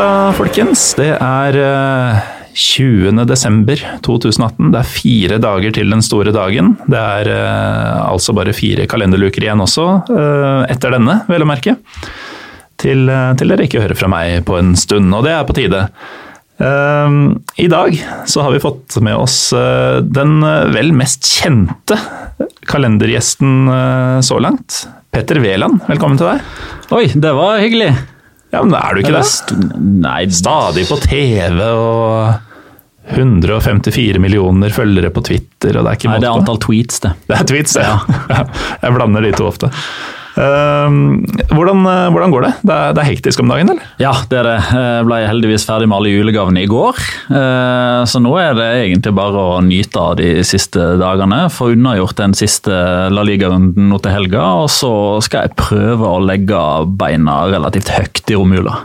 God torsdag, folkens. Det er eh, 20. desember 2018. Det er fire dager til den store dagen. Det er eh, altså bare fire kalenderluker igjen også, eh, etter denne, vel å merke. Til, eh, til dere ikke hører fra meg på en stund, og det er på tide. Eh, I dag så har vi fått med oss eh, den eh, vel mest kjente kalendergjesten eh, så langt. Petter Wæland, velkommen til deg. Oi, det var hyggelig. Ja, men er du ikke det? St- Nei, Stadig på TV og 154 millioner følgere på Twitter, og det er ikke Nei, det er måte antall tweets, det. Det er tweets, ja. Jeg blander de to ofte. Ehm, hvordan, eh, hvordan går det? Det er, det er hektisk om dagen, eller? Ja, det er det. Jeg ble heldigvis ferdig med alle julegavene i går. Eh, Så nå er det egentlig bare å nyte av de siste dagene. Få unnagjort den siste La Liga-runden nå til helga, og så skal jeg prøve å legge beina relativt høyt i romjula.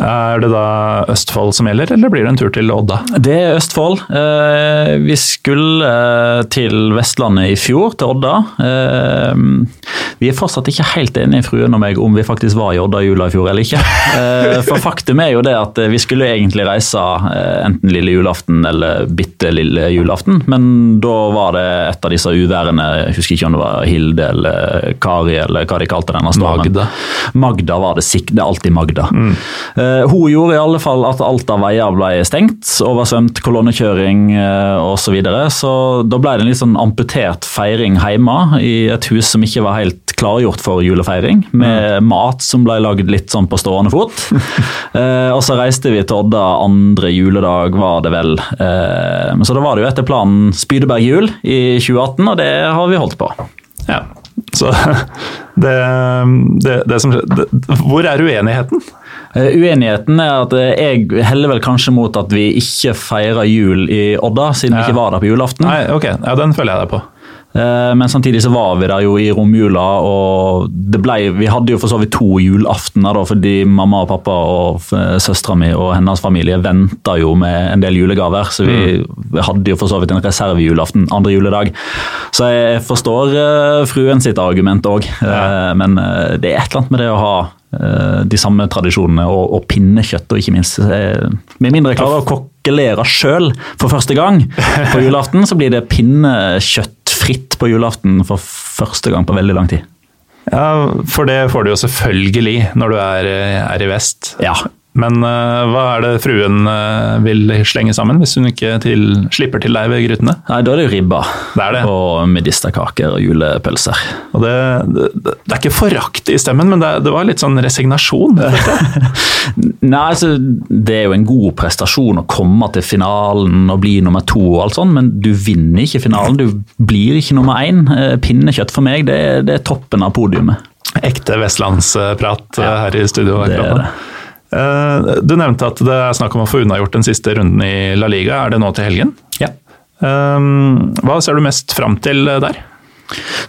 Er det da Østfold som gjelder, eller blir det en tur til Odda? Det er Østfold. Eh, vi skulle eh, til Vestlandet i fjor, til Odda. Eh, vi er fortsatt ikke helt enige, fruen og meg, om vi faktisk var i Odda i jula i fjor eller ikke. Eh, for faktum er jo det at vi skulle egentlig reise enten lille julaften eller bitte lille julaften, men da var det et av disse uværene, jeg husker ikke om det var Hilde eller Kari eller hva de kalte denne stormen. Magda. Magda var det sikkert. Det er alltid Magda. Eh, hun gjorde i alle fall at alt av veier ble stengt, oversvømt, kolonnekjøring eh, osv. Så, videre. så da ble det en litt sånn amputert feiring hjemme i et hus som ikke var helt klargjort for julefeiring, med mat som ble lagd litt sånn på stående fot. eh, og så reiste vi til Odda andre juledag, var det vel. Eh, så da var det jo etter planen Spydeberg jul i 2018, og det har vi holdt på. Ja. Så det, det, det som skjedde Hvor er uenigheten? Eh, Uenigheten er at eh, jeg heller vel kanskje mot at vi ikke feirer jul i Odda, siden vi ikke var der på julaften. Nei, ok, ja, den følger jeg deg på. Eh, Men samtidig så var vi der jo i romjula, og det ble, vi hadde jo for så vidt to julaftener da, fordi mamma og pappa og søstera mi og hennes familie venta jo med en del julegaver. Så vi mm. hadde jo for så vidt en reservejulaften andre juledag. Så jeg forstår fruen sitt argument òg, men eh, det er et eller annet med det å ha de samme tradisjonene og, og pinnekjøtt, og ikke minst eh, Med mindre jeg klarer å kokkelere sjøl for første gang på julaften, så blir det pinnekjøttfritt på julaften for første gang på veldig lang tid. Ja, For det får du jo selvfølgelig når du er, er i vest. Ja, Men uh, hva er det fruen uh, vil slenge sammen, hvis hun ikke til, slipper til deg ved grytene? Nei, da er det jo ribba. Det er det. Og medisterkaker og julepølser. Og det, det, det er ikke forakt i stemmen, men det, det var litt sånn resignasjon. Nei, altså, Det er jo en god prestasjon å komme til finalen og bli nummer to, og alt sånt, men du vinner ikke finalen. Du blir ikke nummer én. Eh, Pinnekjøtt for meg, det er, det toppen av podiumet. Ekte vestlandsprat ja, her i studio. det er akkurat det. Eh, Du nevnte at det er snakk om å få unnagjort den siste runden i La Liga. Er det nå til helgen? Ja. Eh, Hva ser du mest fram til der?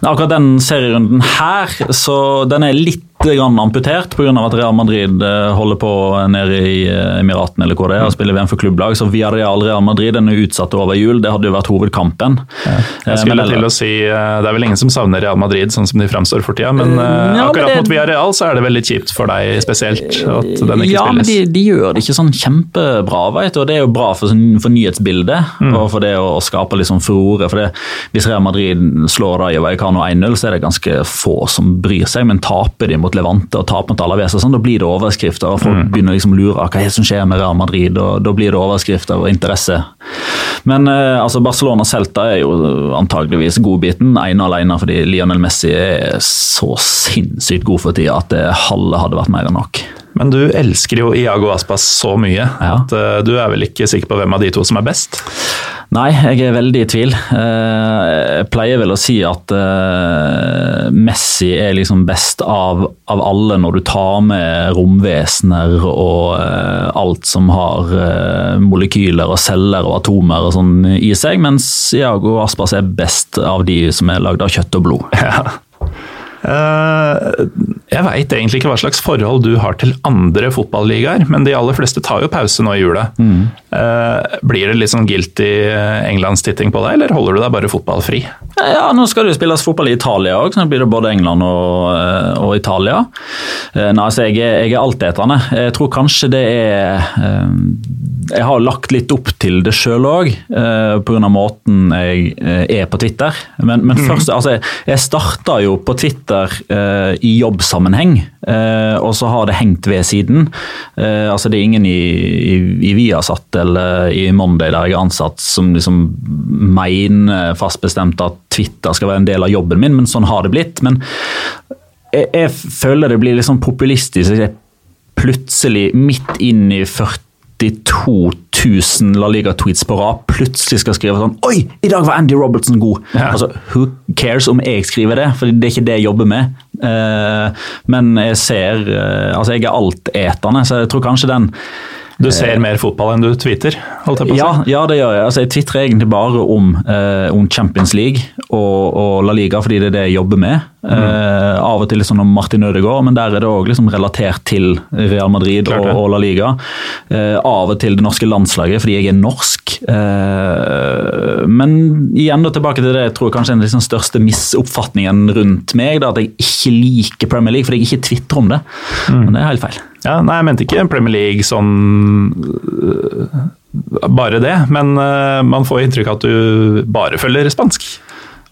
Akkurat den serierunden her, så den er litt grann amputert pga. at Real Madrid eh, holder på nede i eh, Emiratene eller hvor det er, og spiller VM for klubblag. Så Villarreal Real Madrid den er utsatt over jul. Det hadde jo vært hovedkampen. Jeg Eh, skulle men til å si, eh, Det er vel ingen som savner Real Madrid sånn som de framstår for tida, men ja, akkurat men det- mot Villarreal så er det veldig kjipt for deg spesielt at den ikke ja, men de, de gjør det ikke sånn kjempebra, veit du. Og det er jo bra for, sånn- for nyhetsbildet Mm. og for det å skape litt sånn furore. For det, hvis Real Madrid slår Rayo Vallecano 1-0, så er det ganske få som bryr seg. Men taper de mot mot Levante og tap mot Alaves, og sånn, da blir det overskrifter. og Folk begynner liksom å lure hva som skjer med Real Madrid, og da blir det overskrifter og interesse. Men eh, altså Barcelona-Celta er jo antageligvis godbiten, ene og alene fordi Lionel Messi er så sinnssykt god for tida at det halve hadde vært mer enn nok. Men du elsker jo Iago Aspas så mye Ja. at uh, du er vel ikke sikker på hvem av de to som er best? Nei, jeg er veldig i tvil. Eh, Jeg pleier vel å si at eh, Messi er liksom best av, av alle når du tar med romvesener og eh, alt som har molekyler og celler og atomer og sånn i seg, mens Iago Aspas er best av de som er lagd av kjøtt og blod. Ja. Eh, jeg veit egentlig ikke hva slags forhold du har til andre fotballigaer, men de aller fleste tar jo pause nå i jula. Mm. blir det litt sånn guilty englandstitting på deg, eller holder du deg bare fotballfri? Ja, nå skal det jo spilles fotball i Italia òg, så nå blir det både England og, eh, og Italia. Eh, Nei, altså jeg er, jeg er altetende. Jeg tror kanskje det er eh, Jeg har lagt litt opp til det sjøl òg, pga. måten jeg eh, er på Twitter. Men, men først, altså jeg, jeg starta jo på Twitter eh, i jobbsammenheng, uh, og så har det hengt ved siden. Uh, altså Det er ingen i, i, i Viasat eller i Monday der jeg er ansatt som liksom mener fast bestemt at Twitter skal være en del av jobben min, men sånn har det blitt. Men jeg, jeg føler det blir litt sånn populistisk. Jeg plutselig, midt inn i 42 000 La Liga-tweets på rad, plutselig skal skrive sånn Oi, i dag var Andy Robertson god! Ja. Altså, Who cares om jeg skriver det, for det er ikke det jeg jobber med. Uh, men jeg ser uh, Altså, jeg er altetende, så jeg tror kanskje den Du ser mer fotball enn du tweeter? ja, ja, det gjør jeg. Altså, jeg tvitrer egentlig bare om, eh, om Champions League og, og La Liga, fordi det er det jeg jobber med. Eh, av og til liksom om Martin Ødegaard, men der er det òg liksom relatert til Real Madrid og, og La Liga. Eh, av og til det norske landslaget, fordi jeg er norsk. Eh, men igjen da tilbake til det jeg tror kanskje er den liksom største misoppfatningen rundt meg, da, at jeg ikke liker Premier League fordi jeg ikke tvitrer om det. Men det er helt feil. Ja, nei, jeg mente ikke Premier League sånn bare det, men øh, man får inntrykk av at du bare følger spansk.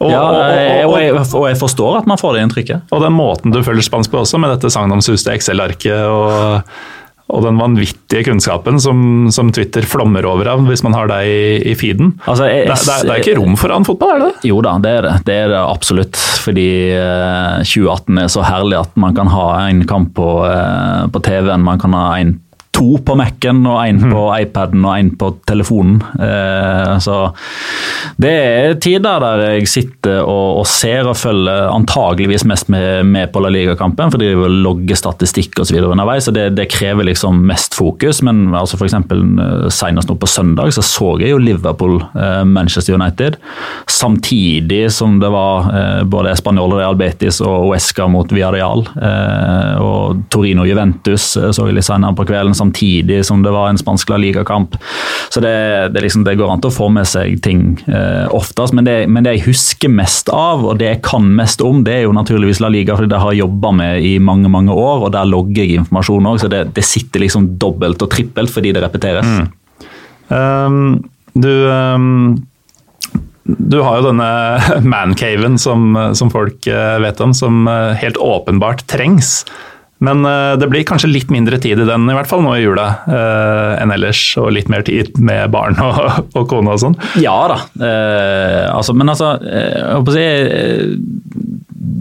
Og, Ja, og, jeg- og, og, og, og jeg forstår at man får det inntrykket. og den måten du følger spansk på også, med dette sagnomsuste Excel-arket og, og den vanvittige kunnskapen som, som Twitter flommer over av hvis man har deg i, i feeden. Altså, jeg- det, det, det er ikke rom for annen fotball, er det det? Jo da, det er det. Det er det absolutt. Fordi eh, 2018 er så herlig at man kan ha en kamp på, eh, på TV-en. Man kan ha en to på Mac-en, og en på iPaden og en på telefonen. Eh, så det er tider der jeg sitter og, og ser og følger antageligvis mest med, med på La Liga-kampen, for de vil logge statistikk og så videre underveis, så det, det krever liksom mest fokus. Men altså eksempel eh, senest nå på søndag så så jeg jo Liverpool, eh, Manchester United, samtidig som det var eh, både Spanjol, Real Betis og Uesca mot Villarreal. Eh, og Torino Juventus eh, så jeg litt senere på kvelden, samtidig som det var en spansk La Liga-kamp. Så det, det, liksom, det går an til å få med seg ting eh, oftest, men det, men det jeg husker mest av, og det jeg kan mest om, det er jo naturligvis La Liga, fordi det har jeg jobba med i mange mange år, og der logger jeg informasjon òg, så det, sitter liksom dobbelt og trippelt fordi det repeteres. Um, du um, du har jo denne mancaven som, som folk eh, vet om, som eh, helt åpenbart trengs. Men eh, det blir kanskje litt mindre tid i den, i hvert fall nå i jula, eh, enn ellers. Og litt mer tid med barn og, og kone og sånn. Ja da. Eh, altså, men altså eh, jeg håper å si,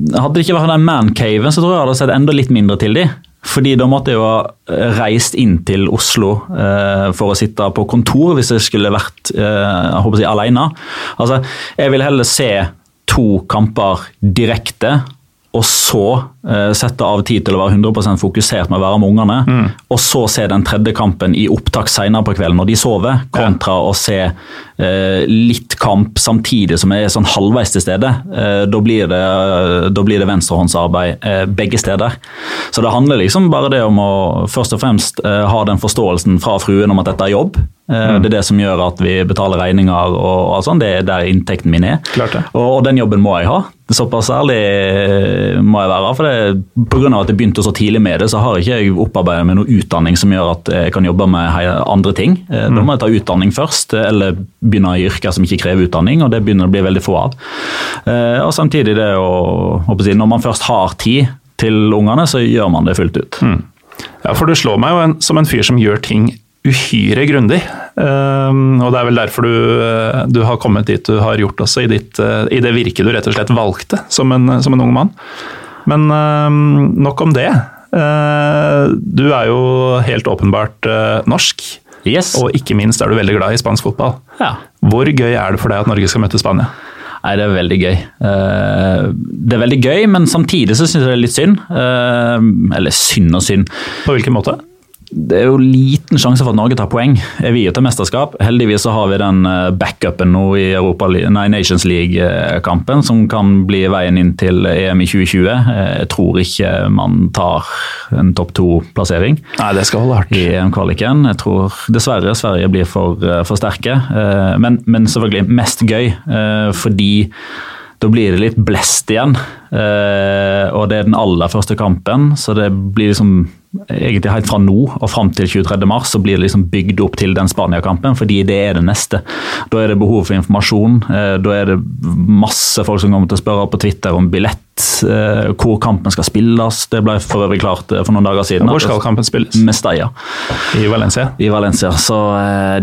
Hadde det ikke vært den mancaven, så tror jeg jeg hadde sett enda litt mindre til de. Fordi da måtte jeg jo ha reist inn til Oslo eh, for å sitte på kontor hvis jeg skulle vært eh, jeg håper å si, alene. Altså, jeg vil heller se to kamper direkte, og så eh, sette av tid til å være 100% fokusert med å være med ungene. Og så se den tredje kampen i opptak senere på kvelden når de sover, kontra å se eh, litt kamp samtidig som jeg er sånn halvveis til stede. Eh, da, blir det, da blir det venstrehåndsarbeid eh, begge steder. Så det handler liksom bare det om å først og fremst ha den forståelsen fra fruen om at dette er jobb. Eh, Det er det som gjør at vi betaler regninger og, og sånn. Det er der inntekten min er. Og, og den jobben må jeg ha. Såpass ærlig eh, må jeg være. for det, på grunn av at jeg begynte så tidlig med det, så har ikke jeg opparbeidet meg noe utdanning som gjør at jeg kan jobbe med andre ting. Eh, Da må jeg ta utdanning først, eh, eller begynne i yrker som ikke krever utdanning, og det begynner det å bli veldig få av. Og samtidig det å, Når man først har tid, til ungene, så gjør man det fullt ut. Ja, for du slår meg jo en, som en fyr som gjør ting uhyre grundig. Um, og det er vel derfor du, uh, du, har kommet dit du har gjort også, i, ditt, uh, i det virket du rett og slett valgte som en, som en ung mann. Men um, nok om det. Uh, du er jo helt åpenbart norsk. Yes. Og ikke minst er du veldig glad i spansk fotball. Ja. Hvor gøy er det for deg at Norge skal møte Spania? Nei, det er veldig gøy. Det er veldig gøy, men samtidig så syns jeg det er litt synd. Eller synd og synd. På hvilken måte? Det er jo liten sjanse for at Norge tar poeng. Er vi til mesterskap? Heldigvis så har vi den eh, backupen nå i Europa, nei, Nations League-kampen, som kan bli veien inn til EM i 2020. Eh, jeg tror ikke man tar en topp to-plassering Nei, det skal holde hardt. i EM-kvaliken. Jeg tror dessverre Sverige blir for, eh, for sterke. Men, men selvfølgelig mest gøy, fordi da blir det litt blest igjen. Og det er den aller første kampen, så det blir liksom egentlig helt fra nå og fram til 23. mars så blir det liksom bygd opp til den Spania-kampen, fordi det er det neste. Da er det behov for informasjon. Eh, da er det masse folk som kommer til å spørre på Twitter om billett, eh, hvor kampen skal spilles. Det ble for øvrig klart eh, for noen dager siden. Hvor skal kampen spilles? Mestalla. I Valencia? I Valencia. Så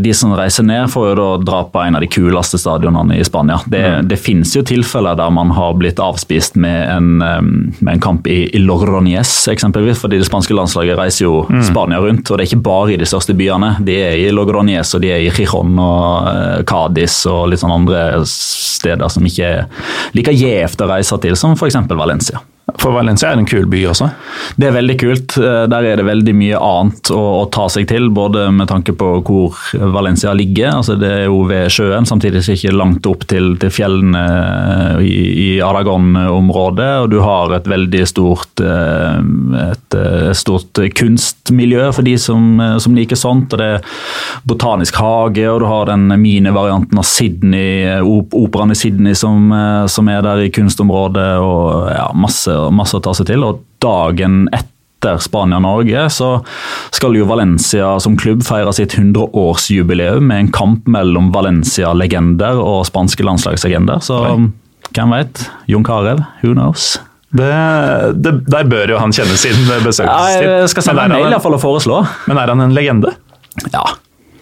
de som reiser ned, får jo da dra på en av de kuleste stadionene i Spania. Det, mm. det finnes jo tilfeller der man har blitt avspist med en, med en kamp i, i Logroñez, eksempelvis, fordi det spanske landslaget landslaget reiser jo mm. Spania rundt, og det er ikke bare i de største byene. De er i Logroñez og de er i Gijon og eh, Cádiz og litt sånn andre steder som ikke er like gjevt å reise til, som f.eks. Valencia. For Valencia er en kul by også? Det er veldig kult. Eh, der er det veldig mye annet å, å, ta seg til, både med tanke på hvor Valencia ligger. altså Det er jo ved sjøen, samtidig som ikke langt opp til, til fjellene eh, i, i Aragon-området. Og du har et veldig stort, et, et, stort kunstmiljø for de som, som, liker sånt. og Det er botanisk hage, og du har den minivarianten av Sydney, operaen i Sydney som, som er der i kunstområdet. og ja, masse masse å ta seg til. og dagen etter Spania-Norge så skal jo Valencia som klubb feire sitt 100-årsjubileum med en kamp mellom Valencia-legender og spanske landslagslegender. Så hvem veit? Jon Carew, who knows? Det, det, der bør jo han kjenne sin besøkelsestid. Jeg skal sende en mail iallfall og foreslå. Men er han en legende? Ja.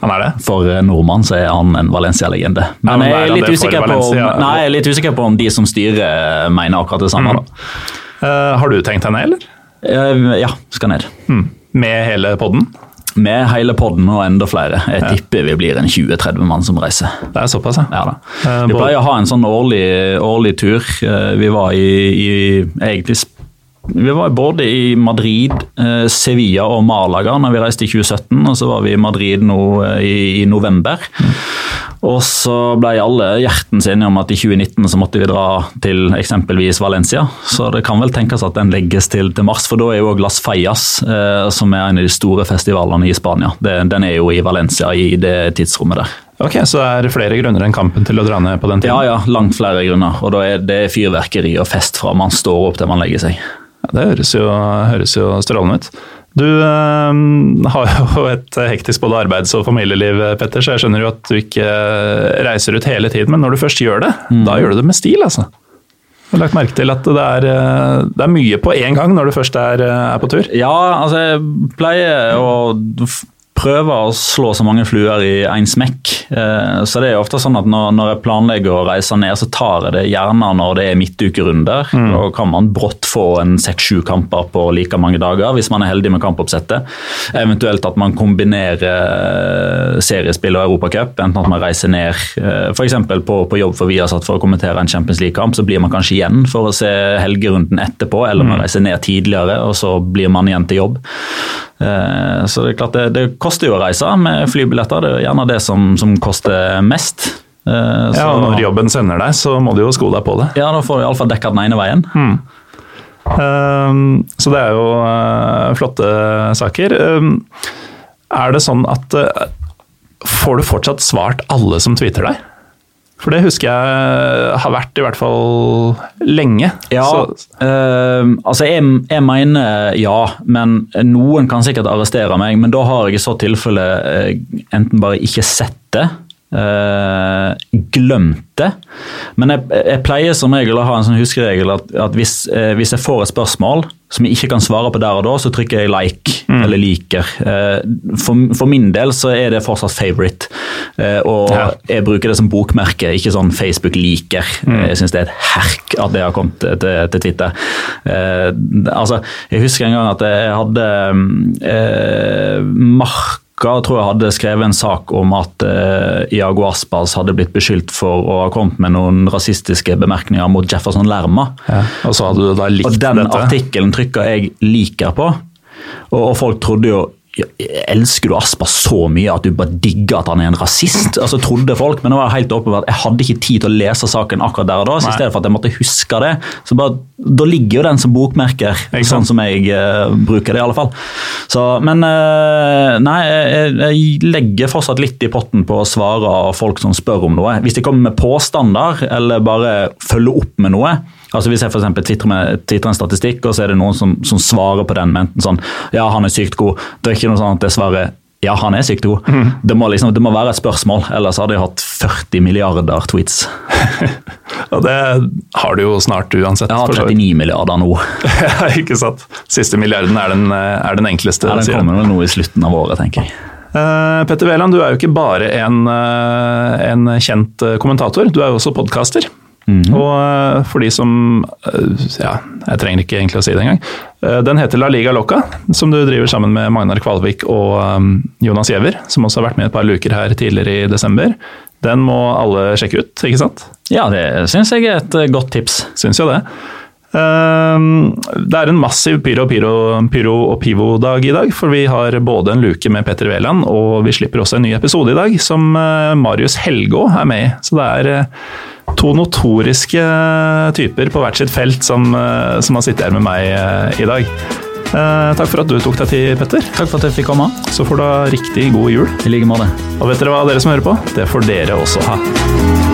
Han er det? For eh, nordmann så er han en Valencia-legende. Men, Men jeg, er litt usikker på om, nei, jeg er litt usikker på om de som styrer mener akkurat det samme. Mm. Uh, har du tenkt deg ned, eller? Uh, ja, skal ned. Mm. Med hele podden? Med hele podden og enda flere. Jeg ja. tipper vi blir en 20-30 mann som reiser. Det er såpass, ja. ja uh, vi pleier å ha en sånn årlig, årlig tur. Vi var i, i egentlig vi var både i Madrid, Sevilla og Malaga når vi reiste i 2017. Og så var vi i Madrid nå i, i november. Mm. Og så ble alle hjertens enige om at i 2019 så måtte vi dra til eksempelvis Valencia. Så det kan vel tenkes at den legges til, til mars, for da er jo òg Las Fallas, eh, som er en av de store festivalene i Spania. Det, den er jo i Valencia i det tidsrommet der. Ok, Så det er flere grunner enn kampen til å dra ned på den tiden? Ja, ja, langt flere grunner. Og da er det fyrverkeri og fest fra man står opp til man legger seg. Ja, det høres jo, høres jo strålende ut. Du øh, har jo et hektisk både arbeids- og familieliv, Petter, så jeg skjønner jo at du ikke reiser ut hele tiden. Men når du først gjør det, mm. da gjør du det med stil, altså. Jeg har lagt merke til at det er, eh, det er mye på én gang når du først er, eh, er, på tur? Ja, altså jeg pleier å prøver å slå så mange fluer i én smekk. Eh, så det er ofte sånn at når, jeg planlegger å reise ned, så tar jeg det gjerne når det er midtukerunder. Mm. Da kan man brått få en seks-sju kamper på like mange dager, hvis man er heldig med kampoppsettet. Eventuelt at man kombinerer eh, seriespill og Europacup. Enten at man reiser ned eh, f.eks. På, på jobb for Viasat for å kommentere en Champions League-kamp, så blir man kanskje igjen for å se helgerunden etterpå, eller man mm. reiser ned tidligere, og så blir man igjen til jobb. Så det er klart det, det, koster jo å reise med flybilletter. Det er gjerne det som, som koster mest. Eh, så, ja, og Når jobben sender deg, så må du jo sko deg på det. Ja, da får du iallfall dekka den ene veien. Mm. Um, så det er jo uh, flotte saker. Um, er det sånn at uh, Får du fortsatt svart alle som tweeter deg? For det husker jeg har vært i hvert fall lenge. Ja, øh, altså jeg, jeg, mener ja, men noen kan sikkert arrestere meg. Men da har jeg i så tilfelle øh, enten bare ikke sett det, Uh, glemte. Men jeg, jeg, pleier som regel å ha en sånn huskeregel at, at hvis, uh, hvis, jeg får et spørsmål som jeg ikke kan svare på der og da, så trykker jeg like mm. eller liker. Uh, for, for, min del så er det fortsatt favorite. og ja. jeg bruker det som bokmerke, ikke sånn Facebook liker. Mm. Jeg syns det er et herk at det har kommet til, til Twitter. altså, jeg husker en gang at jeg hadde Mark uka tror jeg hadde skrevet en sak om at eh, Iago Aspas hadde blitt beskyldt for å ha kommet med noen rasistiske bemerkninger mot Jefferson Lerma. Ja, og så hadde du da likt dette. og den dette? artikkelen trykka jeg 'liker' på, og, og folk trodde jo Elsker du Aspa så mye at du bare digger at han er en rasist? Altså trodde folk, Men det var helt åpenbart, jeg hadde ikke tid til å lese saken akkurat der og da. så I stedet for at jeg måtte huske det, så bare, da ligger jo den som bokmerker, sånn som jeg uh, bruker det. i alle fall. Så, Men uh, nei, jeg, jeg, legger fortsatt litt i potten på å svare folk som spør om noe. Hvis de kommer med påstander eller bare følger opp med noe, Altså Hvis jeg for tvitrer, tvitrer en statistikk, og så er det noen som, som, svarer på den med enten sånn Ja, han er sykt god. Det er ikke noe sånn at jeg svarer ja, han er sykt god. Mm. Det, må liksom, det må være et spørsmål, ellers hadde jeg hatt 40 milliarder tweets. og det har du jo snart uansett. Jeg har 39 milliarder nå. ja, ikke sant. Siste milliarden er den, er den enkleste. Ja, Den kommer vel nå i slutten av året, tenker jeg. Uh, Petter Wæland, du er jo ikke bare en, uh, en kjent kommentator, du er jo også podkaster. Mm. Og eh, for de som eh, Ja, jeg trenger ikke egentlig å si det engang. Eh, den heter La Liga Loca, som du driver sammen med Magnar Kvalvik og Jonas Giæver, som også har vært med et par luker her tidligere i desember. Den må alle sjekke ut, ikke sant? Ja, det syns jeg er et godt tips. Syns jo det. Det er en massiv pyro, pyro, pyro og pivo-dag i dag, for vi har både en luke med Petter Wæland, og vi slipper også en ny episode i dag som Marius Helgå er med i. Så det er to notoriske typer på hvert sitt felt som, eh, som har sittet her med meg eh, i dag. Eh, takk for at du tok deg tid, Petter. Takk for at jeg fikk komme. Så får du ha riktig god jul. I like måte. Og vet dere hva, dere som hører på? Det får dere også ha.